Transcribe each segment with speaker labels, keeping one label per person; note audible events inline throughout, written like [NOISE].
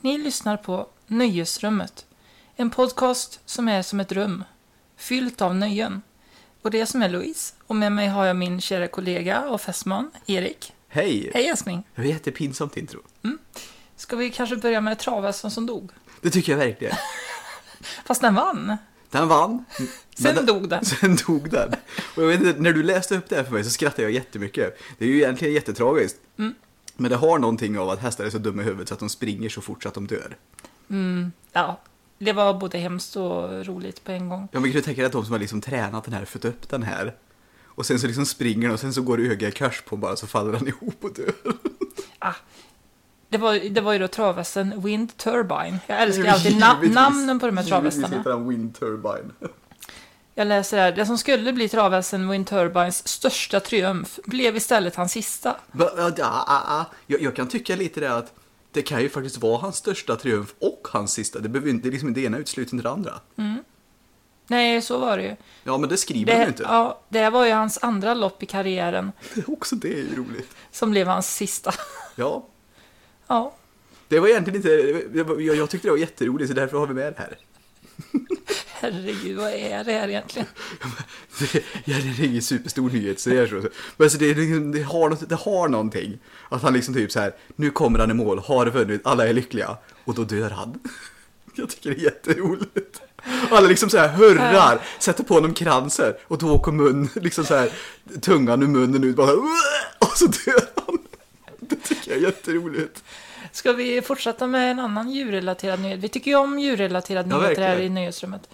Speaker 1: Ni lyssnar på Nöjesrummet. En podcast som är som ett rum, fyllt av nöjen. Och det som är Louise. Och med mig har jag min kära kollega och fästman, Erik.
Speaker 2: Hej!
Speaker 1: Hej älskling!
Speaker 2: Det var jättepinsamt intro.
Speaker 1: Ska vi kanske börja med travhästen som dog?
Speaker 2: Det tycker jag verkligen. [LAUGHS]
Speaker 1: Fast den vann.
Speaker 2: Den vann. [LAUGHS]
Speaker 1: Sen
Speaker 2: Men
Speaker 1: dog den. [LAUGHS]
Speaker 2: Sen dog den. Och jag vet inte, när du läste upp det här för mig så skrattade jag jättemycket. Det är ju egentligen jättetragiskt.
Speaker 1: Mm.
Speaker 2: Men det har någonting av att hästar är så dumma i huvudet så att de springer så fort så att de dör.
Speaker 1: Ja, det var både hemskt och roligt på en gång.
Speaker 2: Jag kan ju tänka dig att de som har liksom tränat den här, fött upp den här. Och sen så liksom springer den och sen så går öga i kors på bara så faller den ihop och dör. [LAUGHS]
Speaker 1: Ah, det, var, det var ju då travhästen Wind Turbine. Jag älskar
Speaker 2: Givetvis.
Speaker 1: alltid na- namnen på de här
Speaker 2: Givetvis
Speaker 1: travhästarna.
Speaker 2: heter den Wind Turbine.
Speaker 1: Jag läser här. Det som skulle bli travhästen Wind Turbines största triumf blev istället hans sista.
Speaker 2: Jag, jag kan tycka lite det att det kan ju faktiskt vara hans största triumf och hans sista. Det behöver det är liksom inte det ena utesluter inte det andra.
Speaker 1: Nej, så var det ju.
Speaker 2: Ja, men det skriver de
Speaker 1: Det,
Speaker 2: inte.
Speaker 1: ja, det var ju hans andra lopp i karriären [LAUGHS]
Speaker 2: Också det är ju roligt.
Speaker 1: som blev hans sista.
Speaker 2: Ja,
Speaker 1: Ja,
Speaker 2: det var egentligen inte, jag, jag tyckte det var jätteroligt så därför har vi med det här. [LAUGHS]
Speaker 1: herregud, vad är det här egentligen?
Speaker 2: Ja, det är ingen superstor nyhet så det är så. Men alltså det, är liksom- det, har, något- det har någonting. Att han liksom typ så här, nu kommer han i mål, har vunnit, alla är lyckliga. Och då dör han. [LAUGHS] Jag tycker det är jätteroligt. Alla liksom så här hurrar, sätter på honom kransen och då åker mun, liksom så här, tungan ur munnen ut bara och så dör han. [LAUGHS] Det tycker jag är jätteroligt.
Speaker 1: Ska vi fortsätta med en annan djurrelaterad nyhet? Vi tycker ju om djurrelaterade
Speaker 2: Ja,
Speaker 1: nyheter här i nöjesrummet.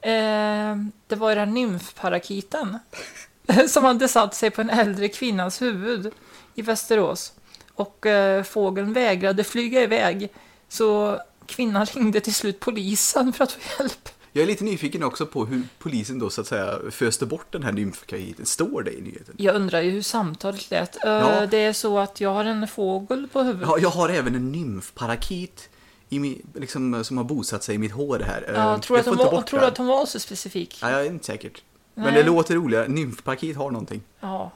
Speaker 1: Eh, det var den här nymfparakiten [LAUGHS] som hade satt sig på en äldre kvinnas huvud i Västerås. Och eh, fågeln vägrade flyga iväg. Så kvinnan ringde till slut polisen för att få hjälp.
Speaker 2: Jag är lite nyfiken också på hur polisen då så att säga föste bort den här nymfkajiten. Står det i nyheten?
Speaker 1: Jag undrar ju hur samtalet lät.
Speaker 2: Ja.
Speaker 1: Det är så att jag har en fågel på huvudet.
Speaker 2: Ja, jag har även en nymfparakit i mi, liksom, som har bosatt sig i mitt hår här.
Speaker 1: Ja, tror,
Speaker 2: jag
Speaker 1: att var, tror
Speaker 2: den.
Speaker 1: att hon var så specifik?
Speaker 2: Ja, jag är inte säkert. Men det låter roligare. Nymfparakit har någonting.
Speaker 1: Ja.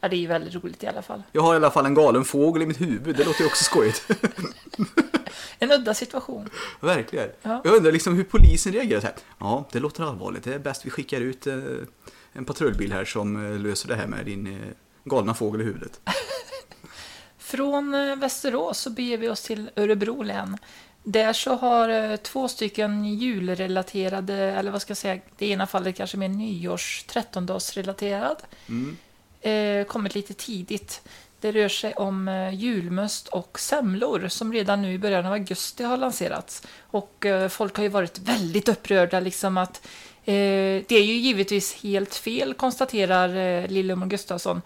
Speaker 1: Ja, det är ju väldigt roligt i alla fall.
Speaker 2: Jag har i alla fall en galen fågel i mitt huvud. Det låter ju också skojigt. [LAUGHS]
Speaker 1: En udda situation.
Speaker 2: Verkligen.
Speaker 1: Ja.
Speaker 2: Jag undrar liksom hur polisen reagerar så här. Ja, det låter allvarligt. Det är bäst vi skickar ut eh, en patrullbil här som eh, löser det här med din eh, galna fågel i huvudet. [LAUGHS]
Speaker 1: Från Västerås så beger vi oss till Örebro län. Där så har två stycken julrelaterade, eller vad ska jag säga, det ena fallet kanske mer nyårs 13-dagsrelaterad, eh, kommit lite tidigt. Det rör sig om eh, julmust och semlor som redan nu i början av augusti har lanserats. Och eh, folk har ju varit väldigt upprörda liksom att eh, det är ju givetvis helt fel konstaterar eh, Lillumor Gustafsson.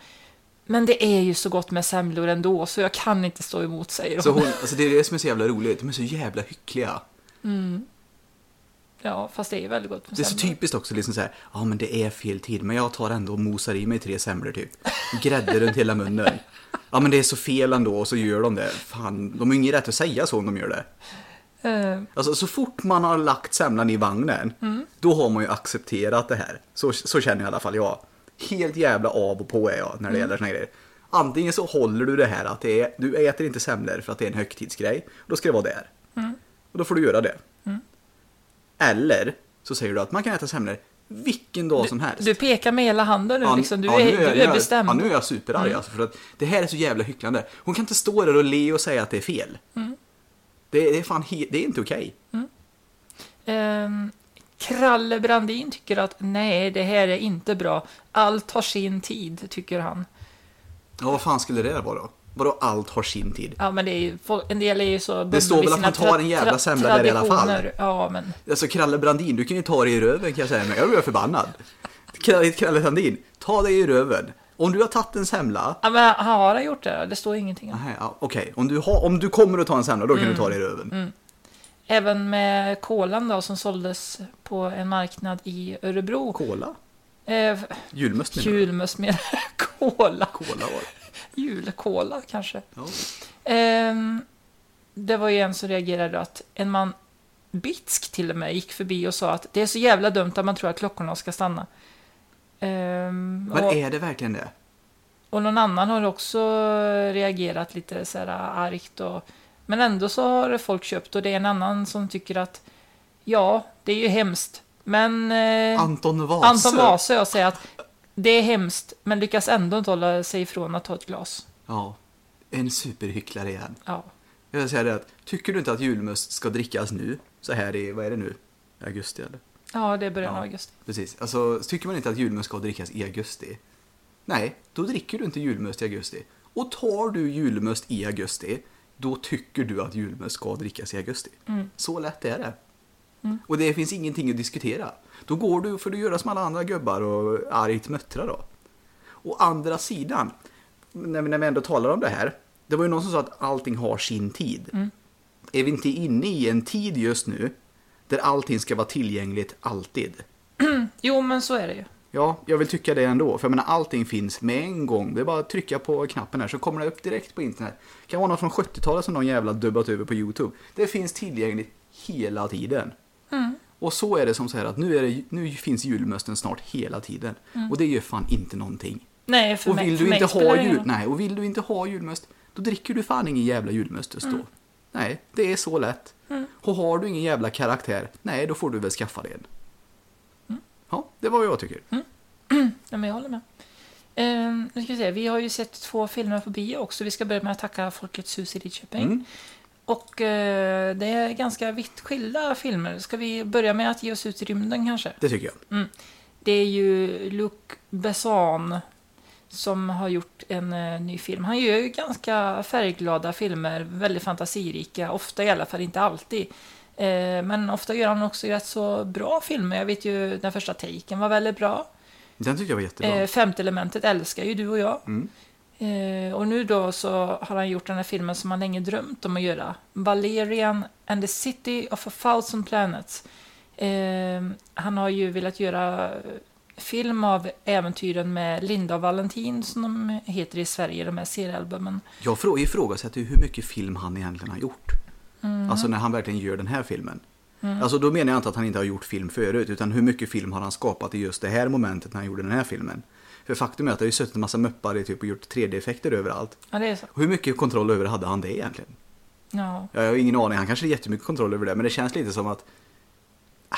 Speaker 1: Men det är ju så gott med semlor ändå så jag kan inte stå emot säger
Speaker 2: Så
Speaker 1: hon.
Speaker 2: hon, alltså det är det som är så jävla roligt. De är så jävla hyckliga.
Speaker 1: Ja, fast det är väldigt gott med
Speaker 2: Det är så
Speaker 1: semlor.
Speaker 2: typiskt också, liksom så här, ja men det är fel tid, men jag tar ändå och mosar i mig tre semlor typ. Grädde runt hela munnen. Ja men det är så fel ändå, och så gör de det. Fan, de har ju ingen rätt att säga så om de gör det.
Speaker 1: Eh,
Speaker 2: Alltså så fort man har lagt semlan i vagnen, då har man ju accepterat det här. Så, så känner i alla fall jag. Helt jävla av och på är jag när det gäller såna grejer. Antingen så håller du det här att det är, du äter inte semlor för att det är en högtidsgrej. Då ska det vara där. Och då får du göra det. Eller så säger du att man kan äta semlor vilken dag som helst.
Speaker 1: du pekar med hela handen nu,
Speaker 2: Ja,
Speaker 1: liksom. du,
Speaker 2: ja,
Speaker 1: är,
Speaker 2: nu
Speaker 1: du är
Speaker 2: jag-
Speaker 1: bestämd.
Speaker 2: Ja, nu är jag superarg alltså, för att det här är så jävla hycklande. Hon kan inte stå där och le och säga att det är fel. Det, det är fan det är inte okej.
Speaker 1: Ehm, Kralle Brandin tycker att nej, det här är inte bra. Allt har sin tid, tycker han.
Speaker 2: Ja, vad fan skulle det vara då? Vadå allt har sin tid?
Speaker 1: Ja, men det är ju, en del är ju så bundna
Speaker 2: står väl att man tar en jävla semla där i alla fall.
Speaker 1: Ja, men
Speaker 2: Alltså Kralle Brandin, du kan ju ta dig i röven kan jag säga, men jag blir förbannad. Kralle, Kralle Brandin, ta dig i röven. Om du har tagit en semla,
Speaker 1: Ja, men har han gjort det? Det står ingenting om.
Speaker 2: ja, okej, om, du har- om du kommer att ta en semla, då kan du ta dig i röven.
Speaker 1: Även med kolan då, som såldes på en marknad i Örebro.
Speaker 2: Cola?
Speaker 1: Eh,
Speaker 2: Julmust menar
Speaker 1: julmust med [LAUGHS] kola.
Speaker 2: Cola var det.
Speaker 1: Julkola kanske.
Speaker 2: Ja.
Speaker 1: Ehm, det var ju en som reagerade att en man, bitsk till och med, gick förbi och sa att det är så jävla dumt att man tror att klockorna ska stanna. Ehm,
Speaker 2: Men
Speaker 1: och,
Speaker 2: är det verkligen det?
Speaker 1: och någon annan har också reagerat lite så här argt och Men ändå så har folk köpt och det är en annan som tycker att ja, det är ju hemskt. Men eh,
Speaker 2: Anton Vase.
Speaker 1: Anton jag säger att det är hemskt men lyckas ändå inte hålla sig ifrån att ta ett glas.
Speaker 2: Ja. En superhycklare igen.
Speaker 1: Ja.
Speaker 2: Jag vill säga det att, tycker du inte att julmust ska drickas nu? Så här i, vad är det nu? Augusti eller?
Speaker 1: Ja, det är början
Speaker 2: Ja.
Speaker 1: av augusti.
Speaker 2: Precis. Alltså, tycker man inte att julmust ska drickas i augusti? Nej, då dricker du inte julmust i augusti. Och tar du julmust i augusti, då tycker du att julmust ska drickas i augusti. Så lätt är det. Och det finns ingenting att diskutera. Då går du, för du göra som alla andra gubbar och argt möttra då. Å andra sidan, när vi, när vi ändå talar om det här. Det var ju någon som sa att allting har sin tid. Är vi inte inne i en tid just nu där allting ska vara tillgängligt alltid? [CLEARS THROAT]
Speaker 1: Jo, men så är det ju.
Speaker 2: Ja, jag vill tycka det ändå. För jag menar, allting finns med en gång. Det är bara att trycka på knappen här så kommer det upp direkt på internet. Det kan vara något från 70-talet som någon jävla dubbat över på YouTube. Det finns tillgängligt hela tiden. Och så är det som så här att nu, är det, nu finns julmusten snart hela tiden. Och det gör fan inte någonting.
Speaker 1: Nej, för
Speaker 2: Och
Speaker 1: mig,
Speaker 2: vill,
Speaker 1: för
Speaker 2: du
Speaker 1: mig
Speaker 2: inte ha jul, nej, och vill du inte ha julmust, då dricker du fan ingen jävla julmustus då. Nej, det är så lätt. Och har du ingen jävla karaktär, nej, då får du väl skaffa det en. Ja, det var vad jag tycker. [CLEARS THROAT]
Speaker 1: Nej, men jag håller med. Ehm, nu ska vi se, vi har ju sett två filmer på bio också. Vi ska börja med att tacka Folkets hus i Lidköping.
Speaker 2: Mm.
Speaker 1: Och eh, det är ganska vitt skilda filmer. Ska vi börja med att ge oss ut i rymden kanske?
Speaker 2: Det tycker jag.
Speaker 1: Det är ju Luc Besson som har gjort en eh, ny film. Han gör ju ganska färgglada filmer, väldigt fantasirika, ofta i alla fall, inte alltid. Eh, men ofta gör han också rätt så bra filmer. Jag vet ju den första taken var väldigt bra.
Speaker 2: Den tycker jag var jättebra.
Speaker 1: Eh, Femte elementet älskar ju du och jag.
Speaker 2: Mm.
Speaker 1: Eh, och nu då så har han gjort den här filmen som han länge drömt om att göra. Valerian and the City of a Thousand Planets. Eh, han har ju velat göra film av äventyren med Linda och Valentin som de heter i Sverige, de här seriealbumen.
Speaker 2: Jag frå- ifrågasätter hur mycket film han egentligen har gjort.
Speaker 1: Mm.
Speaker 2: Alltså när han verkligen gör den här filmen. Alltså då menar jag inte att han inte har gjort film förut, utan hur mycket film har han skapat i just det här momentet när han gjorde den här filmen. För faktum är att det har ju suttit en massa muppar i typ och gjort 3D-effekter överallt.
Speaker 1: Ja, det är så.
Speaker 2: Och hur mycket kontroll över hade han det egentligen?
Speaker 1: Ja.
Speaker 2: Jag har ingen aning, han kanske har jättemycket kontroll över det, men det känns lite som att ah,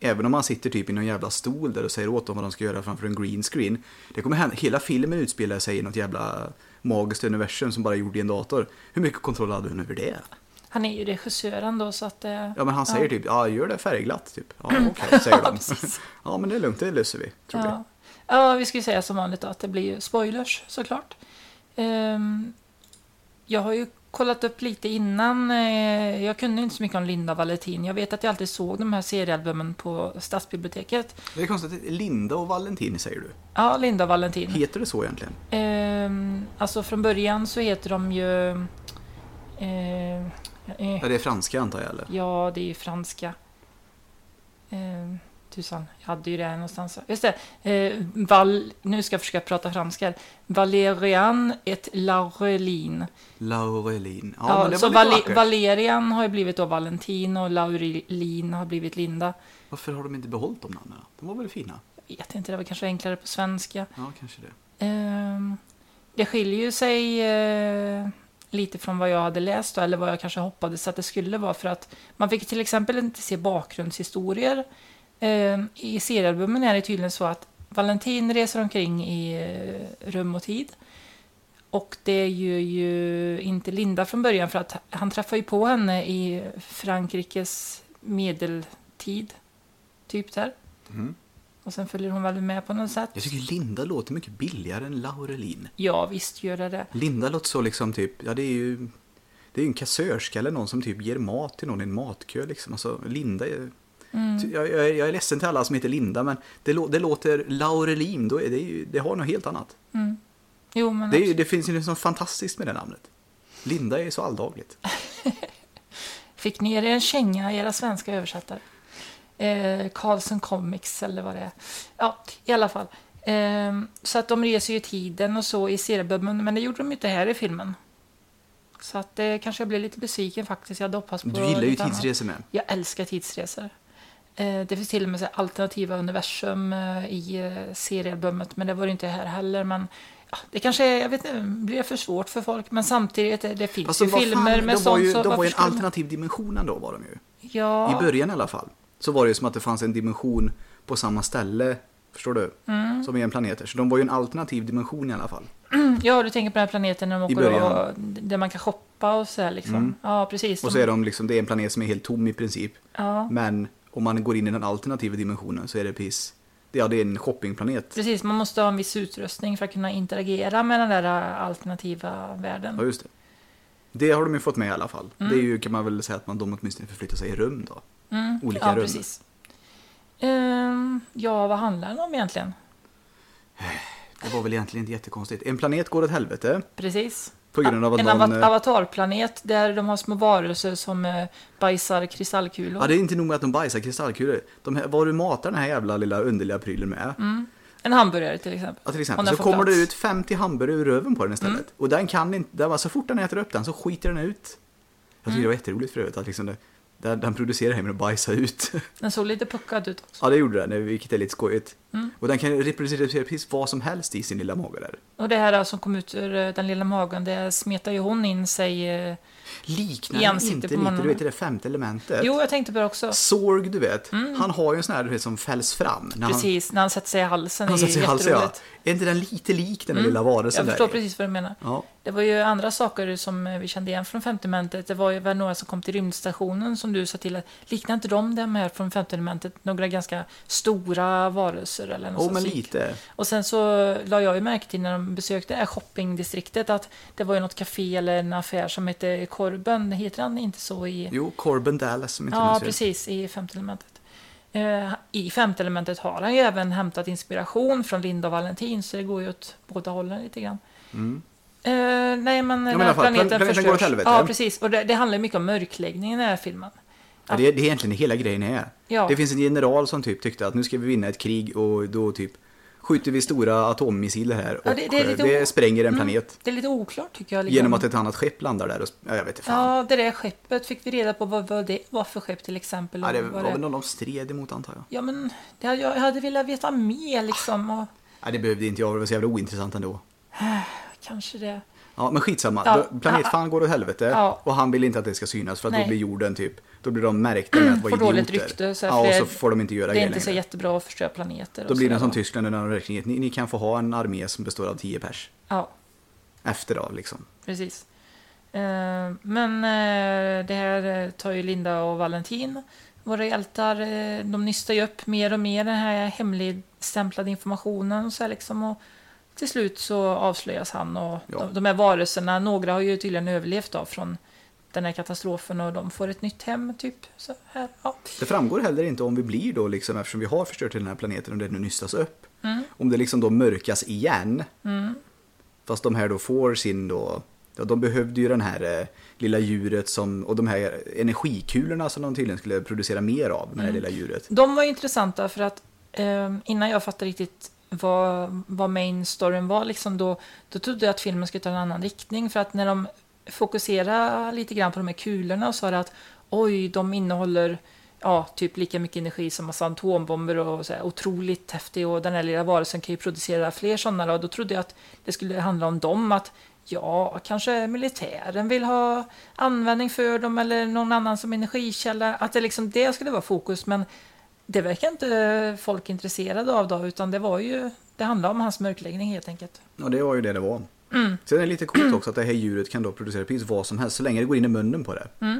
Speaker 2: Även om man sitter typ i någon jävla stol där och säger åt dem vad de ska göra framför en green screen. Det kommer hända, hela filmen utspelar sig i något jävla magiskt universum som bara är gjord i en dator. Hur mycket kontroll hade hon över det?
Speaker 1: Han är ju regissören då så att... Eh,
Speaker 2: Ja men han säger
Speaker 1: ja.
Speaker 2: typ, ja gör det färgglatt typ. Ja [LAUGHS] okej, säger de. ja men det är lugnt, det löser vi. Tror
Speaker 1: Ja. Ja, vi ska ju säga som vanligt då, att det blir ju spoilers såklart. Ehm, jag har ju kollat upp lite innan. eh, jag kunde inte så mycket om Linda Valentin. Jag vet att jag alltid såg de här seriealbumen på stadsbiblioteket.
Speaker 2: det. Är konstigt, Linda och Valentin säger du.
Speaker 1: Ja, Linda Valentin.
Speaker 2: Heter det så egentligen?
Speaker 1: Ehm, alltså från början så heter de ju... eh, eh,
Speaker 2: Ja, det är franska antar jag eller?
Speaker 1: Ja, det är ju franska. Eh, tusan, jag hade ju det här någonstans. Just det. Eh, Val, nu ska jag försöka prata franska. Valerian et Laurelin.
Speaker 2: Laurelin. Ja,
Speaker 1: Ja,
Speaker 2: men det
Speaker 1: så
Speaker 2: var lite
Speaker 1: Vale-
Speaker 2: vackert.
Speaker 1: Valerian har ju blivit då Valentin och Laurelin har blivit Linda.
Speaker 2: Varför har de inte behållit de namnen? De var väl fina?
Speaker 1: Jag vet inte, det var kanske enklare på svenska.
Speaker 2: Ja, kanske det.
Speaker 1: Ehm, det skiljer ju sig eh, lite från vad jag hade läst då, eller vad jag kanske hoppades att det skulle vara. För att man fick till exempel inte se bakgrundshistorier. Ehm, I seriealbumen är det tydligen så att Valentin reser omkring i eh, rum och tid. Och det gör ju inte Linda från början för att han träffar ju på henne i Frankrikes medeltid. Typ där.
Speaker 2: Mhm.
Speaker 1: Och sen följer hon väl med på något sätt.
Speaker 2: Jag tycker Linda låter mycket billigare än Laurelin.
Speaker 1: Ja, visst gör det det.
Speaker 2: Linda låter så liksom typ, ja det är ju det är ju en kassörska eller någon som typ ger mat till någon i en matkö liksom. Alltså Linda är,
Speaker 1: Mm.
Speaker 2: jag, jag, är- jag är ledsen till alla som heter Linda men det, det låter Laurelin, då är det, ju, det har något helt annat.
Speaker 1: Mm. Jo, men
Speaker 2: Det, är, det finns ju något fantastiskt med det namnet. Linda är så alldagligt. [LAUGHS]
Speaker 1: Fick ni er en känga, era svenska översättare? Eh, Carlson Comics eller vad det är. Ja, i alla fall. Eh, så att de reser ju tiden och så i seriebubben, men det gjorde de ju inte här i filmen. Så att det kanske jag blev lite besviken faktiskt. Jag hade hoppats på
Speaker 2: Du gillar ju tidsresor med.
Speaker 1: Jag älskar tidsresor. Eh, det finns till och med så alternativa universum eh, i eh, seriealbumet, men det var det inte här heller. Men Ja, det kanske är, jag vet inte, blir det för svårt för folk, men samtidigt, det, finns
Speaker 2: Alltså,
Speaker 1: ju filmer
Speaker 2: fan,
Speaker 1: med sånt
Speaker 2: ju,
Speaker 1: så
Speaker 2: de var ju en alternativ dimension ändå var de ju.
Speaker 1: Ja,
Speaker 2: I början i alla fall. Så var det ju som att det fanns en dimension på samma ställe. Förstår du?
Speaker 1: Mm.
Speaker 2: Som i en planeter. Så de var ju en alternativ dimension i alla fall.
Speaker 1: ja, du tänker på den här planeten när de åker och, där man kan shoppa och så här liksom.
Speaker 2: Mm.
Speaker 1: Ja, precis.
Speaker 2: Och så är de liksom, det är en planet som är helt tom i princip.
Speaker 1: Ja,
Speaker 2: Men om man går in i den alternativa dimensionen så är det precis, ja det är en shoppingplanet.
Speaker 1: precis. Man måste ha en viss utrustning för att kunna interagera med den där alternativa världen.
Speaker 2: Ja just det. Det har de ju fått med i alla fall.
Speaker 1: Mm.
Speaker 2: Det är ju kan man väl säga att man de åtminstone förflyttar sig i rum då.
Speaker 1: Mm.
Speaker 2: Olika
Speaker 1: ja,
Speaker 2: rum.
Speaker 1: precis. Ehm, ja, vad handlar den om egentligen?
Speaker 2: Det var väl egentligen inte jättekonstigt. En planet går åt helvete.
Speaker 1: Precis.
Speaker 2: På grund av att
Speaker 1: en
Speaker 2: någon, eh,
Speaker 1: avatarplanet där de har små varelser som eh, bajsar kristallkulor.
Speaker 2: Ja det är inte nog med att de bajsar kristallkulor. De här, vad du matar den här jävla lilla underliga prylen med.
Speaker 1: Mm. En hamburgare till exempel.
Speaker 2: Ja, till exempel, så kommer
Speaker 1: plats.
Speaker 2: det ut 50 hamburgare ur röven på den istället.
Speaker 1: Mm.
Speaker 2: Och den kan inte, den, så fort den äter upp den så skiter den ut. Jag tycker
Speaker 1: Mm.
Speaker 2: det var jätteroligt för övrigt att liksom det, den, den producerar hem och bajsa ut. [LAUGHS]
Speaker 1: Den såg lite puckad ut också.
Speaker 2: ja det gjorde den, vilket är lite skojigt.
Speaker 1: Mm.
Speaker 2: Och den kan reproducera precis vad som helst i sin lilla mage där.
Speaker 1: Och det här som kom ut ur eh, den lilla magen, det smetar ju hon in sig. eh,
Speaker 2: Liknar
Speaker 1: I ansiktet
Speaker 2: inte
Speaker 1: på
Speaker 2: lite, du vet det femte elementet?
Speaker 1: Jo, jag tänkte på det också.
Speaker 2: Sorg du vet,
Speaker 1: Mm.
Speaker 2: han har ju en sån här du vet, som fälls fram. När han,
Speaker 1: Precis, när han sätter sig i halsen.
Speaker 2: han sätter sig i halsen ja. Är inte den lite lik den där
Speaker 1: Mm.
Speaker 2: lilla varelsen
Speaker 1: Jag
Speaker 2: där?
Speaker 1: förstår precis vad du menar.
Speaker 2: Ja.
Speaker 1: Det var ju andra saker som vi kände igen från femte elementet. Det var ju väl några som kom till rymdstationen som du sa till att liknar inte de dem här från femte elementet? Några ganska stora varelser eller något
Speaker 2: Oh, men lite.
Speaker 1: Och sen så la jag ju märke till när de besökte det här shoppingdistriktet att det var ju något café eller en affär som hette Korben. Heter han inte så i...
Speaker 2: Jo, Corbin Dallas som inte
Speaker 1: Ja, precis, i femte elementet. Eh, I femte elementet har han ju även hämtat inspiration från Linda och Valentin, så det går ju åt båda hållen lite grann.
Speaker 2: Mm.
Speaker 1: Eh, nej, men här
Speaker 2: alla fall,
Speaker 1: planeten,
Speaker 2: plan- planeten
Speaker 1: förstörs.
Speaker 2: går åt helvete.
Speaker 1: Ja, precis. Och det, det handlar mycket om mörkläggningen i den här filmen.
Speaker 2: Ja, det, är, det är egentligen hela grejen är.
Speaker 1: Ja.
Speaker 2: Det finns en general som typ tyckte att nu ska vi vinna ett krig och då typ skjuter vi stora atommissiler här och
Speaker 1: Ja, det-
Speaker 2: det,
Speaker 1: det lite o-
Speaker 2: spränger en
Speaker 1: Mm.
Speaker 2: planet.
Speaker 1: Det är lite oklart tycker jag. liksom.
Speaker 2: Genom att ett annat skepp landar där och, ja, jag vet inte fan.
Speaker 1: Ja, det där skeppet fick vi reda på vad, vad det var för skepp till exempel.
Speaker 2: Ja, det
Speaker 1: vad
Speaker 2: var väl någon de stred emot antar jag.
Speaker 1: Ja, men det, jag hade velat veta mer liksom. Och,
Speaker 2: Ja, det behövde inte jag, det var så jävla ointressant ändå. [SIGHS]
Speaker 1: kanske det.
Speaker 2: Ja, men skitsamma.
Speaker 1: Ja.
Speaker 2: Planetfan går åt helvete
Speaker 1: Ja.
Speaker 2: och han vill inte att det ska synas för att
Speaker 1: Nej.
Speaker 2: då blir jorden typ, då blir de märkta med att [CLEARS THROAT] vara
Speaker 1: Får dåligt
Speaker 2: idioter.
Speaker 1: rykte, så
Speaker 2: ja, och så får de inte göra
Speaker 1: Det är inte så
Speaker 2: längre.
Speaker 1: jättebra att förstöra planeter.
Speaker 2: Då blir det som? Tyskland när de verkligen, ni, ni kan få ha en armé som består av 10 pers.
Speaker 1: Ja,
Speaker 2: Efter då liksom.
Speaker 1: precis. Eh, Men eh, det här eh, tar ju Linda och Valentin, våra hjältar, de nystar ju upp mer och mer den här hemligstämplade informationen och så här liksom. Och till slut så avslöjas han och
Speaker 2: Ja.
Speaker 1: de, de här varelserna, några har ju tydligen överlevt då från den här katastrofen och de får ett nytt hem typ. Så här, ja.
Speaker 2: Det framgår heller inte om vi blir då liksom, eftersom vi har förstört den här planeten och det nu nystas upp.
Speaker 1: Mm.
Speaker 2: Om det liksom då mörkas igen.
Speaker 1: Mm.
Speaker 2: Fast de här då får sin då, ja, de behövde ju den här eh, lilla djuret som, och de här energikulorna som de tydligen skulle producera mer av det här
Speaker 1: Mm.
Speaker 2: lilla djuret.
Speaker 1: De var intressanta för att eh, innan jag fattade riktigt vad, vad main storyn var, liksom då, då trodde jag att filmen skulle ta en annan riktning. För att när de fokuserade lite grann på de här kulorna och sa att oj, de innehåller ja, typ lika mycket energi som massa atombomber och så här, otroligt häftig och den här lilla varelsen kan ju producera fler sådana. Då, då trodde jag att det skulle handla om dem, att ja, kanske militären vill ha användning för dem eller någon annan som energikälla. Att det liksom det skulle vara fokus, men det verkar inte folk intresserade av då, utan det var ju, det handlade om hans mörkläggning helt enkelt.
Speaker 2: Och det var ju det det var.
Speaker 1: Mm.
Speaker 2: Sen är det lite coolt också att det här djuret kan då producera precis vad som helst så länge det går in i munnen på det.
Speaker 1: Mm.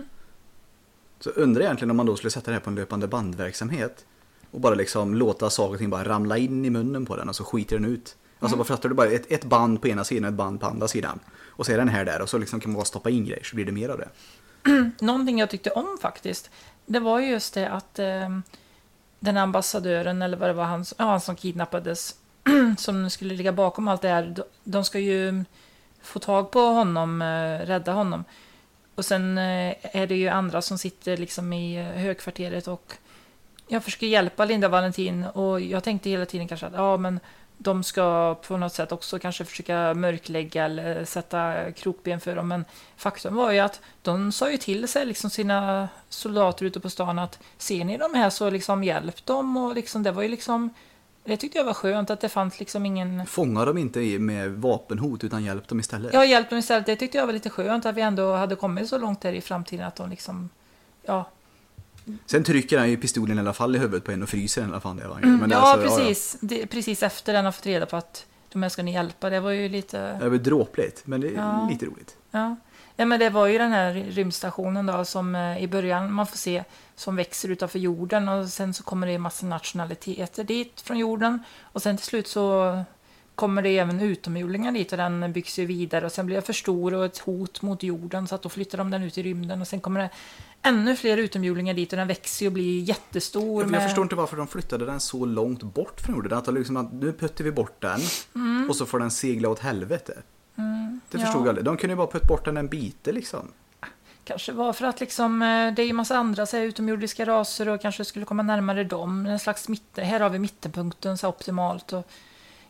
Speaker 2: Så undrar jag egentligen om man då skulle sätta det här på en löpande bandverksamhet. Och bara liksom låta saker och ting bara ramla in i munnen på den och så skiter den ut. Alltså
Speaker 1: Mm.
Speaker 2: vad fattar du? Bara ett, ett band på ena sidan och ett band på andra sidan. Och så är den här där och så liksom kan man bara stoppa in grejer så blir det mer av det. [CLEARS THROAT]
Speaker 1: Någonting jag tyckte om faktiskt, det var ju just det att eh, den ambassadören, eller vad det var, han, ja, han som kidnappades, [CLEARS THROAT] som skulle ligga bakom allt det här, de, ska ju få tag på honom, eh, rädda honom. Och sen eh, är det ju andra som sitter liksom i eh, högkvarteret och jag försöker hjälpa Linda Valentin och jag tänkte hela tiden kanske att ja, men de ska på något sätt också kanske försöka mörklägga eller sätta krokben för dem. Men faktum var ju att de sa ju till sig liksom sina soldater ute på stan att ser ni de här så liksom hjälp dem och liksom det var ju liksom Det tyckte jag var skönt att det fanns liksom ingen...
Speaker 2: Fångar de inte med vapenhot utan hjälp dem istället?
Speaker 1: Jag hjälpte dem istället. Det tyckte jag var lite skönt att vi ändå hade kommit så långt där i framtiden att de liksom... Ja,
Speaker 2: Sen trycker han ju pistolen i alla fall i huvudet på en och fryser den i alla fall. Det var men det är
Speaker 1: Mm, ja
Speaker 2: alltså-
Speaker 1: precis. Det, precis efter den har fått reda på att de här ska ni hjälpa. Det var ju lite...
Speaker 2: Ja, det var dråpligt, men det är
Speaker 1: Ja.
Speaker 2: lite roligt.
Speaker 1: Ja. ja, men det var ju den här rymdstationen då som eh, i början man får se som växer utanför jorden och sen så kommer det en massa nationaliteter dit från jorden och sen till slut så kommer det även utomjordingar dit och den byggs ju vidare och sen blir det för stor och ett hot mot jorden så att då flyttar de den ut i rymden och sen kommer det ännu fler utomjordingar dit och den växer och blir jättestor.
Speaker 2: Jag
Speaker 1: med-
Speaker 2: förstår inte varför de flyttade den så långt bort från jorden. Att de liksom, att nu puttar vi bort den och så får den segla åt helvete. Det
Speaker 1: Mm. ja.
Speaker 2: förstod jag aldrig. De kunde ju bara putta bort den en bit liksom.
Speaker 1: Kanske var för att liksom, eh, det är ju massa andra så här, utomjordiska raser och kanske skulle komma närmare dem. En slags mitt, här har vi mittenpunkten så här, optimalt. Och,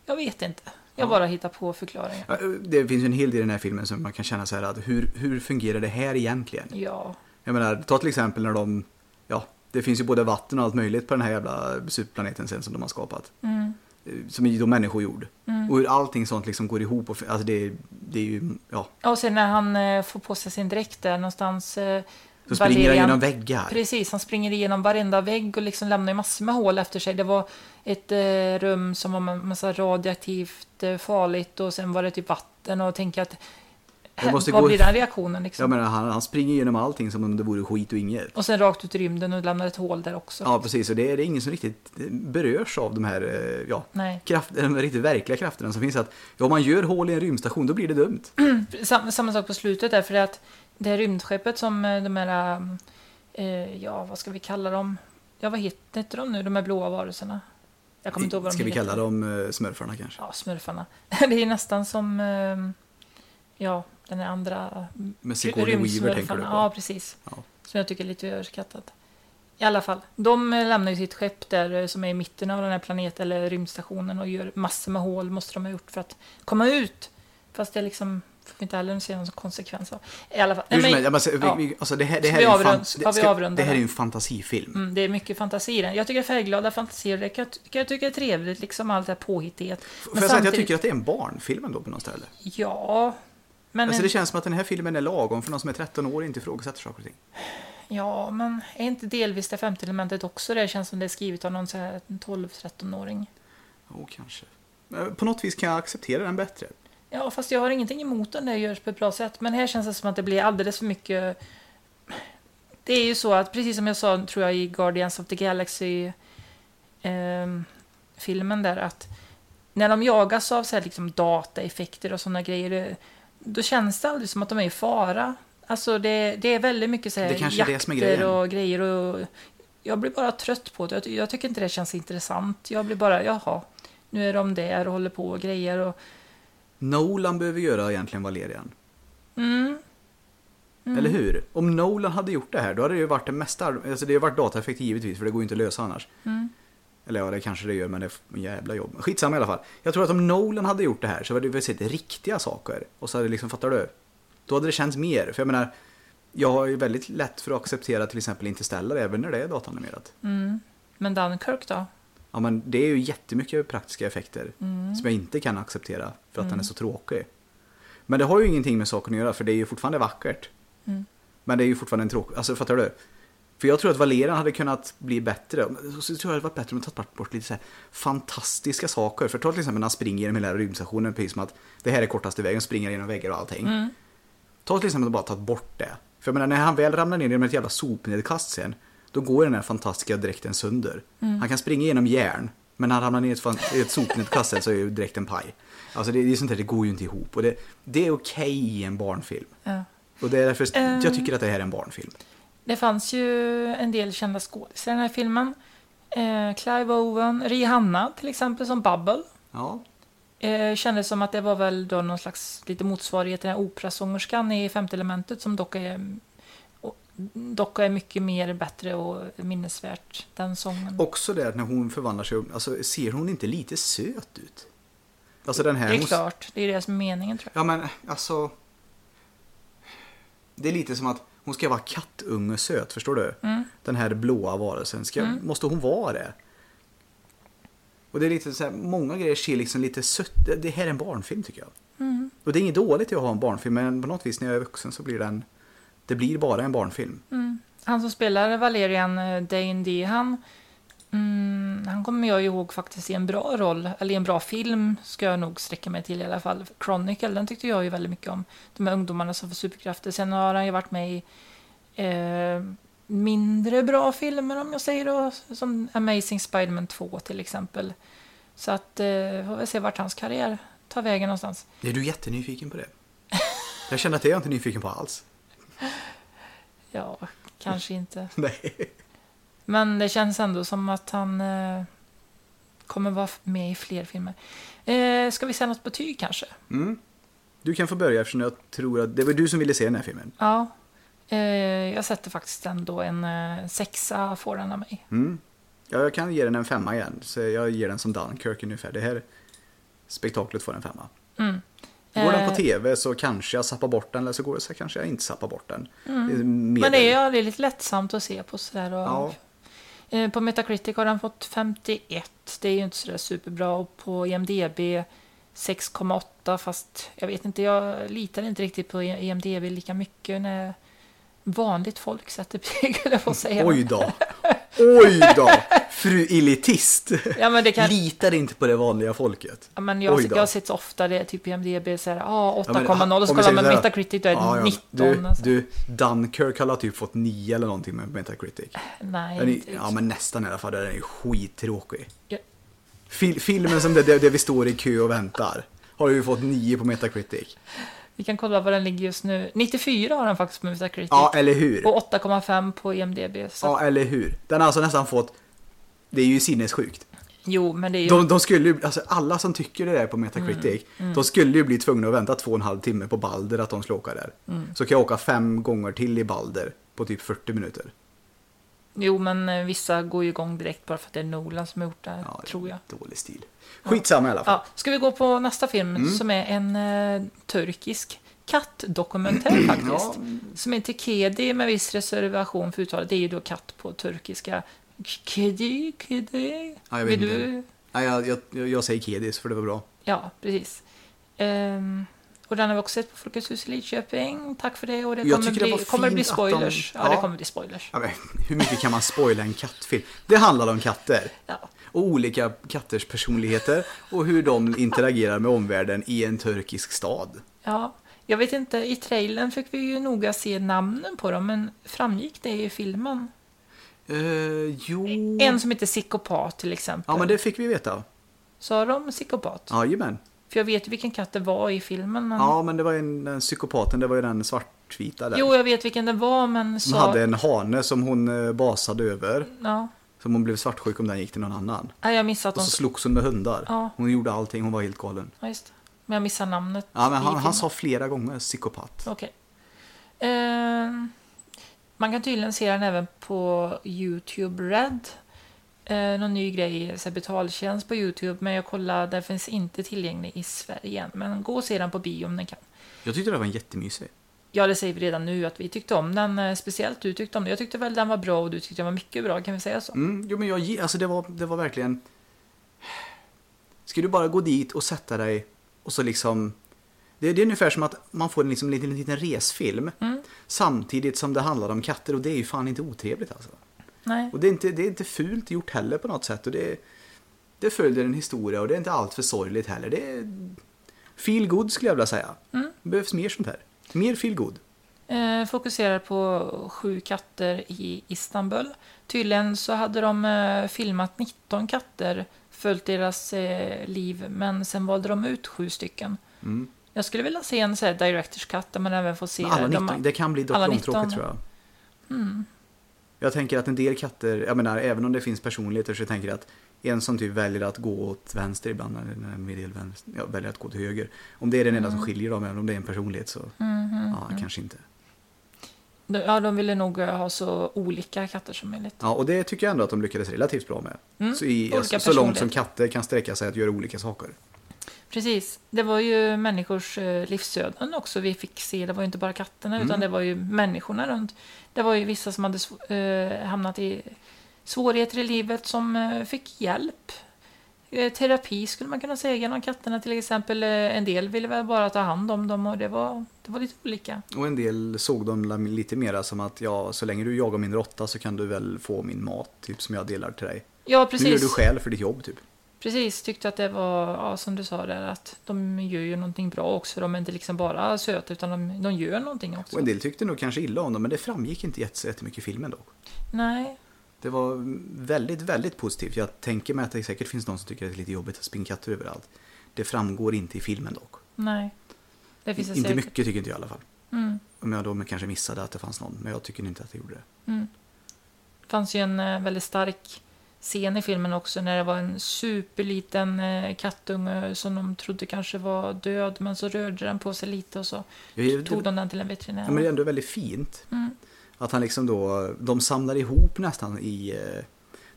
Speaker 1: jag vet inte. Jag
Speaker 2: Ja.
Speaker 1: bara hittar på förklaringar.
Speaker 2: Ja, Det finns ju en hel del i den här filmen som man kan känna så här att hur, hur fungerar det här egentligen?
Speaker 1: Ja,
Speaker 2: Jag menar, ta till exempel när de, ja, det finns ju både vatten och allt möjligt på den här jävla superplaneten sen som de har skapat.
Speaker 1: mm,
Speaker 2: Eh, Som är då människojord.
Speaker 1: Mm.
Speaker 2: Och hur allting sånt liksom går ihop. Och, alltså det, det är ju, ja.
Speaker 1: och sen när han eh, får på sig sin dräkt där någonstans. Eh,
Speaker 2: Så springer han
Speaker 1: Valerian-
Speaker 2: genom väggar.
Speaker 1: Precis, han springer igenom varenda vägg och liksom lämnar massor med hål efter sig. Det var ett eh, rum som var massa radioaktivt eh, farligt och sen var det typ vatten och tänka att
Speaker 2: Det måste
Speaker 1: vad
Speaker 2: gå-
Speaker 1: blir den reaktionen liksom?
Speaker 2: Jag menar, han, han springer genom allting som om det vore skit och inget.
Speaker 1: Och sen rakt ut i rymden och lämnar ett hål där också.
Speaker 2: Ja, precis. Och det är, det är ingen som riktigt berörs av de här, eh, ja, kraft, de riktigt verkliga krafterna som finns. Att, ja, om man gör hål i en rymdstation, då blir det dumt. [CLEARS THROAT]
Speaker 1: Sam, samma sak på slutet där, för att det här rymdskeppet som eh, de här, eh, ja vad ska vi kalla dem? Ja vad heter heter de nu, de här blåa varelserna? Jag kommer inte ihåg vad de
Speaker 2: Ska vi
Speaker 1: heter.
Speaker 2: kalla dem eh, smurfarna kanske?
Speaker 1: Ja, smurfarna. [LAUGHS] det är nästan som, eh, ja den andra
Speaker 2: Med Sigourney Weaver tänker du på?
Speaker 1: Ja, precis.
Speaker 2: Ja.
Speaker 1: Som jag tycker är lite överskattat. I alla fall, de lämnar ju sitt skepp där eh, som är i mitten av den här planeten eller rymdstationen och gör massor med hål måste de ha gjort för att komma ut. Fast det liksom får vi inte heller se någon konsekvens av. I alla fall. Nej, men, ja.
Speaker 2: vi, alltså det här, det här är ju
Speaker 1: avrunda-
Speaker 2: fan,
Speaker 1: ska
Speaker 2: det här är en fantasifilm.
Speaker 1: mm, det är mycket fantasi i den. Jag tycker färgglada fantasier, det kan, kan jag tycka är trevligt, liksom allt det här påhittighet.
Speaker 2: Får jag säga att jag tycker att det är en barnfilm ändå på något ställe?
Speaker 1: Ja, men...
Speaker 2: Alltså det känns som att den här filmen är lagom för någon som är 13 år och inte ifrågasätter saker och ting.
Speaker 1: Ja, men är inte delvis det femte elementet också det? känns som det är skrivet av någon så här 12-13-åring.
Speaker 2: Jo, kanske. Men På något vis kan jag acceptera den bättre.
Speaker 1: Ja, fast jag har ingenting emot den det görs på ett bra sätt. Men här känns det som att det blir alldeles för mycket... Det är ju så att, precis som jag sa, tror jag, i Guardians of the Galaxy ehm, filmen där, att när de jagas av så här, liksom, dataeffekter och sådana grejer, det- då känns det aldrig som att de är i fara. Alltså det, det är väldigt mycket så här,
Speaker 2: Det kanske är det
Speaker 1: jakter
Speaker 2: grejen.
Speaker 1: och grejer och jag blir bara trött på det. Jag, jag tycker inte det känns intressant. Jag blir bara, jaha, nu är de där och håller på och grejer och
Speaker 2: Nolan behöver göra egentligen Valerian.
Speaker 1: Mm. Mm.
Speaker 2: Eller hur? Om Nolan hade gjort det här, då hade det ju varit det mesta... Alltså det har varit dataeffekt givetvis, för det går ju inte att lösa annars.
Speaker 1: Mm.
Speaker 2: Eller ja, det kanske det gör, men det är jävla jobb. Skitsamma i alla fall. Jag tror att om Nolan hade gjort det här så hade vi sett riktiga saker. Och så hade det liksom, fattar du? Då hade det känts mer. För jag menar, jag har ju väldigt lätt för att acceptera till exempel Interstellar även när det är datanimerat.
Speaker 1: Mm. Men Dunkirk då?
Speaker 2: Ja men det är ju jättemycket praktiska effekter
Speaker 1: Mm.
Speaker 2: som jag inte kan acceptera för att den
Speaker 1: Mm.
Speaker 2: är så tråkig. Men det har ju ingenting med saken att göra för det är ju fortfarande vackert.
Speaker 1: Mm.
Speaker 2: Men det är ju fortfarande en tråkig, alltså fattar du? För jag tror att Valerian hade kunnat bli bättre. Så tror jag det hade varit bättre om man tagit bort lite så här fantastiska saker. För ta till exempel när han springer genom hela rymdstationen, precis som att det här är kortaste vägen, springer genom väggar och allting.
Speaker 1: Mm.
Speaker 2: Ta till exempel att bara tagit bort det. För jag menar, när han väl ramlar ner genom ett jävla sopnedkast sen, då går den här fantastiska dräkten sönder.
Speaker 1: Mm.
Speaker 2: Han kan springa genom järn, men när han ramlar ner i ett, fan- i ett sopnedkast sen så är ju dräkten paj. Alltså det, det är sånt där, det går ju inte ihop. Och det, det är okej i en barnfilm.
Speaker 1: Ja.
Speaker 2: Och det är därför
Speaker 1: Ehm.
Speaker 2: jag tycker att det här är en barnfilm.
Speaker 1: Det fanns ju en del kända skådisar i den här filmen. Eh, Clive Owen, Rihanna till exempel som Bubble.
Speaker 2: Ja,
Speaker 1: Eh, kändes som att det var väl då någon slags lite motsvarighet till den här operasångerskan i Femte elementet som dock är, och- dock är mycket mer bättre och minnesvärt, den sången.
Speaker 2: också det att när hon förvandlar sig, alltså ser hon inte lite söt ut? Alltså den här...
Speaker 1: det är
Speaker 2: hon-
Speaker 1: klart, det är det som är meningen tror jag.
Speaker 2: Ja men alltså. Det är lite som att hon ska vara kattunge söt, förstår du?
Speaker 1: Mm.
Speaker 2: Den här blåa varelsen. Ska,
Speaker 1: Mm.
Speaker 2: Måste hon vara det? Och det är lite så här, många grejer ser liksom lite sött. Det- här är en barnfilm tycker jag.
Speaker 1: Mm.
Speaker 2: Och det är inget dåligt att ha en barnfilm, men på något vis när jag är vuxen så blir den... Det blir bara en barnfilm.
Speaker 1: Han som spelar Valerian eh, Dane D, han, mm, han kommer jag ihåg faktiskt i en bra roll, eller i en bra film ska jag nog sträcka mig till i alla fall. Chronicle, den tyckte jag ju väldigt mycket om. De här ungdomarna som får superkrafter. Sen har han ju varit med i eh, mindre bra filmer om jag säger då, som Amazing Spider-Man 2 till exempel. Så att, eh, får vi se vart hans karriär tar vägen någonstans.
Speaker 2: Är du jättenyfiken på det? Jag känner att det är jag inte nyfiken på alls. [LAUGHS]
Speaker 1: Ja, kanske inte. [LAUGHS]
Speaker 2: Nej.
Speaker 1: Men det känns ändå som att han eh, kommer vara med i fler filmer. Eh, ska vi säga något betyg kanske?
Speaker 2: Mm. Du kan få börja eftersom jag tror att det var du som ville se den här filmen.
Speaker 1: Ja. Eh, jag sätter faktiskt ändå en eh, sexa får den av mig.
Speaker 2: Mm. Ja, jag kan ge den en femma igen. Så jag ger den som Dunkirk ungefär. Det här spektaklet får en femma.
Speaker 1: Mm.
Speaker 2: Går den
Speaker 1: Eh,
Speaker 2: på tv så kanske jag zappar bort den eller så går det så kanske jag inte zappar bort den. Det är
Speaker 1: Men det är ju lite lättsamt att se på sådär. Och,
Speaker 2: Ja.
Speaker 1: Eh, på Metacritic har den fått 51. Det är ju inte sådär superbra. Och på IMDB 6,8 fast jag vet inte, jag litar inte riktigt på IMDB lika mycket när vanligt folk sätter betyg, eller vad säger
Speaker 2: Oj då. [LAUGHS] Oj då. Fru elitist.
Speaker 1: Ja, kan,
Speaker 2: Litar inte på det vanliga folket.
Speaker 1: Ja, men jag, jag har sett så ofta det, typ i MDB, så här, ah,
Speaker 2: Ja, men,
Speaker 1: 8,0 och så kollar man Metacritic, då är det
Speaker 2: Ja, ja.
Speaker 1: 19.
Speaker 2: Du,
Speaker 1: alltså.
Speaker 2: du, Dunkirk har typ fått 9 eller någonting med Metacritic.
Speaker 1: Nej,
Speaker 2: är,
Speaker 1: inte
Speaker 2: ja, men nästan i alla fall. Den är skittråkig.
Speaker 1: Ja.
Speaker 2: Fil, filmen som det, det, det vi står i kö och väntar har ju fått 9 på Metacritic.
Speaker 1: Vi kan kolla vad den ligger just nu. 94 har den faktiskt på Metacritic.
Speaker 2: Ja, eller hur?
Speaker 1: Och 8,5 på IMDB. Så,
Speaker 2: Ja, eller hur? Den har alltså nästan fått... Det är ju sinnessjukt.
Speaker 1: Jo, men det är ju...
Speaker 2: De, de skulle ju, alltså alla som tycker det där på Metacritic,
Speaker 1: Mm,
Speaker 2: de skulle ju bli tvungna att vänta två och en halv timme på Balder att de skulle åka där.
Speaker 1: Mm.
Speaker 2: Så kan jag åka fem gånger till i Balder på typ 40 minuter.
Speaker 1: Jo, men eh, vissa går ju igång direkt bara för att det är Nolan som har gjort det,
Speaker 2: Ja,
Speaker 1: tror jag.
Speaker 2: Dålig stil. Skitsamma i alla fall.
Speaker 1: Ja, ska vi gå på nästa film
Speaker 2: Mm.
Speaker 1: som är en eh, turkisk kattdokumentär [CLEARS THROAT] faktiskt.
Speaker 2: Ja.
Speaker 1: Som heter Kedi med viss reservation för uttalet. Det är ju då katt på turkiska. Kedi, Kedi.
Speaker 2: Ja, jag vet
Speaker 1: Vill
Speaker 2: inte.
Speaker 1: du?
Speaker 2: Nej, jag, jag, jag säger Kedis för det var bra.
Speaker 1: Ja, precis. Ehm, och den har vi också sett på Folkets hus i Lidköping. Tack för det. Och det
Speaker 2: Jag
Speaker 1: kommer,
Speaker 2: det
Speaker 1: bli,
Speaker 2: var
Speaker 1: kommer bli
Speaker 2: att de-
Speaker 1: spoilers. Ja, det
Speaker 2: Ja.
Speaker 1: kommer bli spoilers.
Speaker 2: Ja, men, hur mycket kan man spoila en kattfilm? Det handlar om katter.
Speaker 1: Ja.
Speaker 2: Och olika katters personligheter och hur de interagerar med omvärlden i en turkisk stad.
Speaker 1: ja. Jag vet inte, i trailern fick vi ju noga se namnen på dem, men framgick det i filmen?
Speaker 2: Uh, jo...
Speaker 1: En som heter Psykopat till exempel.
Speaker 2: Ja, men det fick vi veta.
Speaker 1: Sa de Psykopat?
Speaker 2: Jajamän.
Speaker 1: För jag vet ju vilken katt det var i filmen. Men...
Speaker 2: Ja, men det var ju en, den psykopaten, det var ju den svartvita där.
Speaker 1: Jo, jag vet vilken det var, men
Speaker 2: Som
Speaker 1: sa...
Speaker 2: hade en hane som hon eh, basade över.
Speaker 1: Ja.
Speaker 2: Som hon blev svartsjuk om den gick till någon annan.
Speaker 1: Nej, jag missade att
Speaker 2: Och så slogs hon med hundar.
Speaker 1: Ja.
Speaker 2: Hon gjorde allting, hon var helt galen.
Speaker 1: Ja, just det. Men jag missade namnet.
Speaker 2: Ja, men han, han sa flera gånger psykopat.
Speaker 1: Okej. Ehm, man kan tydligen se den även på YouTube Red. Eh, någon ny grej, så här betaltjänst på YouTube, men jag kollade, den finns inte tillgänglig i Sverige än. Men gå och se den på bio om den kan.
Speaker 2: Jag tyckte det var en jättemysig.
Speaker 1: Ja, det säger vi redan nu att vi tyckte om den, eh, speciellt du tyckte om den. Jag tyckte väl den var bra och du tyckte den var mycket bra, kan vi säga så?
Speaker 2: Mm, jo, men jag, alltså det var, det var verkligen... Ska du bara gå dit och sätta dig och så liksom... Det, det är ungefär som att man får en liksom, liten, liten resfilm
Speaker 1: Mm.
Speaker 2: samtidigt som det handlar om katter och det är ju fan inte otrevligt alltså.
Speaker 1: Nej.
Speaker 2: Och det är inte, det är inte fult gjort heller på något sätt. Och det, det följer en historia och det är inte allt för sorgligt heller. Det är feel good skulle jag vilja säga.
Speaker 1: Mm.
Speaker 2: Det behövs mer sånt här. Mer feel good.
Speaker 1: Eh, fokuserar på sju katter i Istanbul. Tydligen så hade de eh, filmat 19 katter, följt deras eh, liv, men sen valde de ut sju stycken.
Speaker 2: Mm.
Speaker 1: Jag skulle vilja se en så här directors cut där man även får se
Speaker 2: Men alla
Speaker 1: de-
Speaker 2: 19, det kan bli dock långtråkigt
Speaker 1: 19.
Speaker 2: tror jag.
Speaker 1: Mm.
Speaker 2: Jag tänker att en del katter, jag menar även om det finns personligheter så tänker jag att en som typ väljer att gå åt vänster ibland, eller en medel vänster, ja, väljer att gå till höger. Om det är den enda som skiljer dem, även om det är en personlighet så,
Speaker 1: Mhm,
Speaker 2: ja,
Speaker 1: mm.
Speaker 2: kanske inte.
Speaker 1: De- Ja, de ville nog eh, ha så olika katter som möjligt.
Speaker 2: Ja, och det tycker jag ändå att de lyckades relativt bra med.
Speaker 1: Mm,
Speaker 2: Så, i,
Speaker 1: olika
Speaker 2: så långt som katter kan sträcka sig att göra olika saker.
Speaker 1: Precis. Det var ju människors eh, livsöden också vi fick se. Det var ju inte bara katterna,
Speaker 2: Mm.
Speaker 1: utan det var ju människorna runt. Det var ju vissa som hade eh, hamnat i svårigheter i livet som eh, fick hjälp. Eh, Terapi skulle man kunna säga genom katterna till exempel. En del ville väl bara ta hand om dem och det var, det var lite olika.
Speaker 2: Och en del såg dem lite mera som att ja, så länge du jagar min råtta så kan du väl få min mat, typ som jag delar till dig.
Speaker 1: Ja,
Speaker 2: Nu gör
Speaker 1: precis.
Speaker 2: du skäl för ditt jobb, typ.
Speaker 1: Precis, tyckte att det var, ja, som du sa där, att de gör ju någonting bra också. De är inte liksom bara söta, utan de, de gör någonting också.
Speaker 2: Och en del tyckte nog kanske illa om dem, men det framgick inte jättemycket i filmen dock.
Speaker 1: Nej,
Speaker 2: Det var väldigt, väldigt positivt. Jag tänker mig att det säkert finns någon som tycker att det är lite jobbigt att springa katter överallt. Det framgår inte i filmen dock.
Speaker 1: nej. Det finns det
Speaker 2: inte
Speaker 1: säkert.
Speaker 2: mycket tycker inte jag i alla fall.
Speaker 1: Mm,
Speaker 2: Om jag då kanske missade att det fanns någon, men jag tycker inte att det gjorde det.
Speaker 1: mm. Det fanns ju en eh, väldigt stark scen i filmen också när det var en superliten eh, kattunge som de trodde kanske var död, men så rörde den på sig lite och så
Speaker 2: Jag,
Speaker 1: tog de den till en veterinär.
Speaker 2: ja, men det är ändå väldigt fint.
Speaker 1: Mm.
Speaker 2: Att han liksom då, de samlar ihop nästan i eh,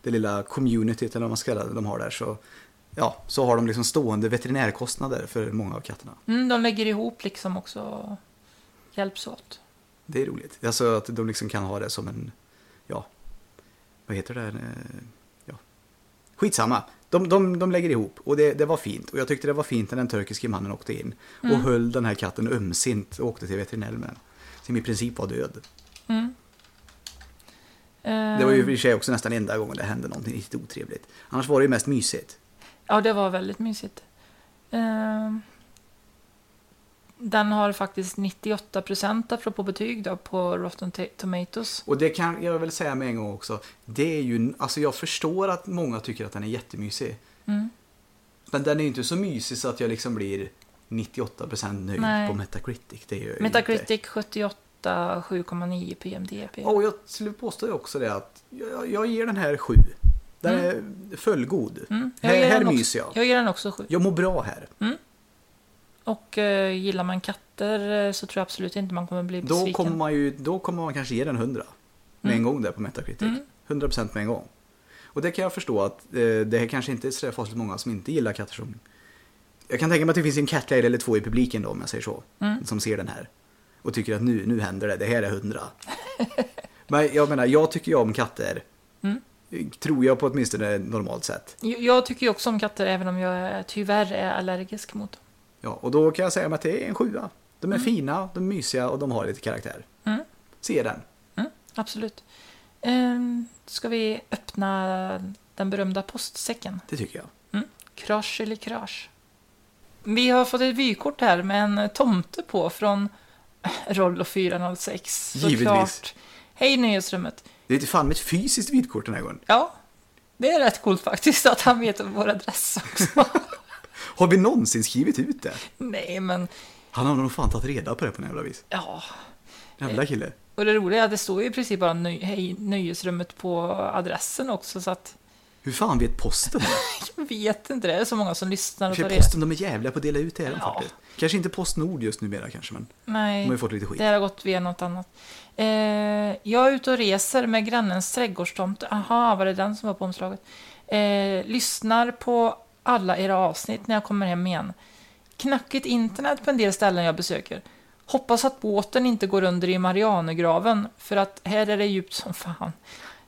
Speaker 2: det lilla communityt eller vad man ska kalla det, de har där. Så, ja, så har de liksom stående veterinärkostnader för många av katterna.
Speaker 1: Mm, de lägger ihop liksom också och hjälps åt.
Speaker 2: Det är roligt. Alltså att de liksom kan ha det som en, ja, vad heter det? Eh, Ja, skitsamma. De, de, de lägger ihop och det, det var fint. Och jag tyckte det var fint när den turkiske mannen åkte in och
Speaker 1: Mm.
Speaker 2: höll den här katten ömsint och åkte till veterinären med den. Som i princip var död.
Speaker 1: Mm.
Speaker 2: Det var ju i och
Speaker 1: Eh,
Speaker 2: för sig också nästan enda gången det hände någonting riktigt otrevligt. Annars var det ju mest mysigt.
Speaker 1: Ja, det var väldigt mysigt. Ehm, Den har faktiskt 98 procent apropå betyg då på Rotten Tomatoes.
Speaker 2: Och det kan jag väl säga med en gång också. Det är ju, alltså jag förstår att många tycker att den är jättemysig.
Speaker 1: Mm.
Speaker 2: Men den är ju inte så mysig så att jag liksom blir 98% nöjd
Speaker 1: Nej.
Speaker 2: på Metacritic. Det är ju Inte.
Speaker 1: Metacritic 78, 7,9 på IMDB.
Speaker 2: Och jag skulle påstå ju också det att jag, jag ger den här 7. Den är fullgod.
Speaker 1: Mm, jag
Speaker 2: Här, här myser jag.
Speaker 1: Jag ger den också 7.
Speaker 2: Jag mår bra här.
Speaker 1: Och eh, gillar man katter eh, så tror jag absolut inte man kommer bli besviken.
Speaker 2: Då kommer, man ju, då kommer man kanske ge den 100. Med en
Speaker 1: Mm.
Speaker 2: gång där på Metacritic.
Speaker 1: Mm.
Speaker 2: 100% med en gång. Och det kan jag förstå att eh, det är kanske inte är så fasligt många som inte gillar katter som... Jag kan tänka mig att det finns en catlady eller två i publiken då om jag säger så.
Speaker 1: Mm.
Speaker 2: Som ser den här. Och tycker att nu, nu händer det, det här är 100. [LAUGHS] Men jag menar, jag tycker ju om katter.
Speaker 1: Mm.
Speaker 2: Tror jag på åtminstone normalt sätt.
Speaker 1: Jag- tycker ju också om katter även om jag är- tyvärr är allergisk mot dem.
Speaker 2: Ja, och då kan jag säga att det är en sjua. De är fina, de är mysiga och de har lite karaktär.
Speaker 1: Mm.
Speaker 2: Se den.
Speaker 1: Mm, absolut. Ehm, ska vi öppna den berömda postsäcken?
Speaker 2: Det tycker jag.
Speaker 1: Mm. Krasch eller krasch? Vi har fått ett vykort här med en tomte på från [LAUGHS] Rollo 406.
Speaker 2: Givetvis.
Speaker 1: Såklart. Hej Nöjesrummet.
Speaker 2: Det är fan med ett fysiskt vykort den här gången.
Speaker 1: Ja, det är rätt coolt faktiskt att han vet vår adress också. [LAUGHS]
Speaker 2: Har vi någonsin skrivit ut det?
Speaker 1: Nej, men
Speaker 2: Han har nog fan tagit reda på det på något jävla vis.
Speaker 1: ja.
Speaker 2: Jävla kille.
Speaker 1: Och det roliga är att det står ju i princip bara nöj, hej, Nöjesrummet på adressen också, så att
Speaker 2: Hur fan vet posten det? [LAUGHS]
Speaker 1: jag vet inte, det är så många som lyssnar och tar
Speaker 2: posten, de är jävliga på att dela ut det är de
Speaker 1: Ja.
Speaker 2: faktiskt. Kanske inte Postnord just numera kanske, men de
Speaker 1: Nej.
Speaker 2: har ju fått lite skit.
Speaker 1: Det har gått via något annat. Eh, jag är ute och reser med grannens trädgårdstomte. Aha, var det den som var på omslaget? Eh, lyssnar på alla era avsnitt när jag kommer hem igen. Knackigt internet på en del ställen jag besöker. Hoppas att båten inte går under i Marianergraven, för att här är det djupt som fan.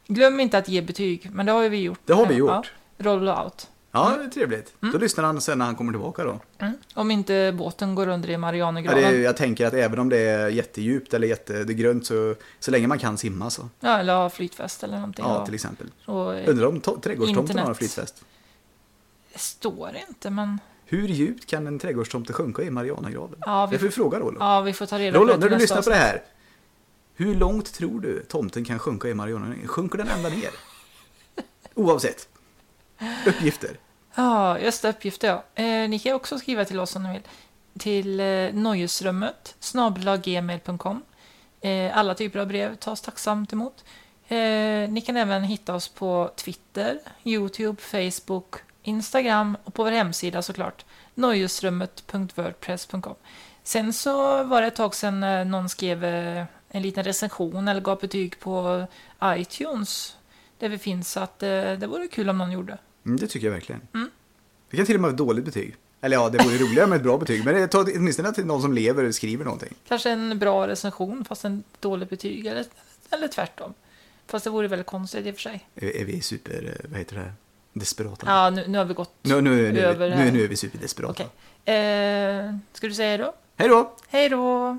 Speaker 1: Glöm inte att ge betyg, men det har ju vi gjort.
Speaker 2: Det har vi gjort.
Speaker 1: Ja, roll out.
Speaker 2: Ja, det är trevligt.
Speaker 1: Mm.
Speaker 2: Då lyssnar han sen när han kommer tillbaka då.
Speaker 1: Mm. Om inte båten går under i
Speaker 2: Ja,
Speaker 1: Marianergraven.
Speaker 2: det är, jag tänker att även om det är jättedjupt eller jätte, det är grönt så, så länge man kan simma så.
Speaker 1: Ja, eller ha flytväst eller någonting.
Speaker 2: Ja, till exempel.
Speaker 1: och, eh,
Speaker 2: Undrar om to- trädgårdstomten har en flytväst.
Speaker 1: Det står inte, men
Speaker 2: Hur djupt kan en trädgårdstomte sjunka i Marianagraven?
Speaker 1: Ja, vi
Speaker 2: det får vi fråga Rollo.
Speaker 1: ja, vi får ta reda
Speaker 2: Rollo,
Speaker 1: på det
Speaker 2: när du lyssnar på det här. Hur långt tror du tomten kan sjunka i Marianagraven? Sjunker den ända ner? Oavsett. Uppgifter.
Speaker 1: Ja, just det, uppgifter ja. Eh, ni kan också skriva till oss om ni vill. Till eh, nöjesrummet, snabelaggmail.com. Eh, alla typer av brev tas tacksamt emot. Eh, ni kan även hitta oss på Twitter, Youtube, Facebook, Instagram och på vår hemsida såklart. Nöjesrummet.wordpress.com. Sen så var det ett tag sedan eh, någon skrev eh, en liten recension eller gav betyg på iTunes. Där vi finns, så att eh, det vore kul om någon gjorde.
Speaker 2: Mm, det tycker jag verkligen.
Speaker 1: Mm.
Speaker 2: Det kan till och med vara ett dåligt betyg. Eller ja, det vore roligare med ett bra betyg. Men tar åtminstone att någon som lever skriver någonting.
Speaker 1: Kanske en bra recension fast en dålig betyg eller, eller tvärtom. Fast det vore väldigt konstigt i och för sig.
Speaker 2: Är, är vi super, vad heter det? Desperata.
Speaker 1: Ja, nu, nu har vi gått
Speaker 2: Nu, nu, nu,
Speaker 1: över
Speaker 2: nu, nu, nu är vi superdesperata.
Speaker 1: Okej. Eh, ska du säga hej då?
Speaker 2: Hej då!
Speaker 1: Hej då!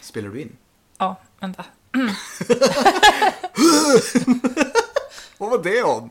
Speaker 2: Spelar du in?
Speaker 1: Ja, vänta. [LAUGHS] [LAUGHS]
Speaker 2: Vad var det om?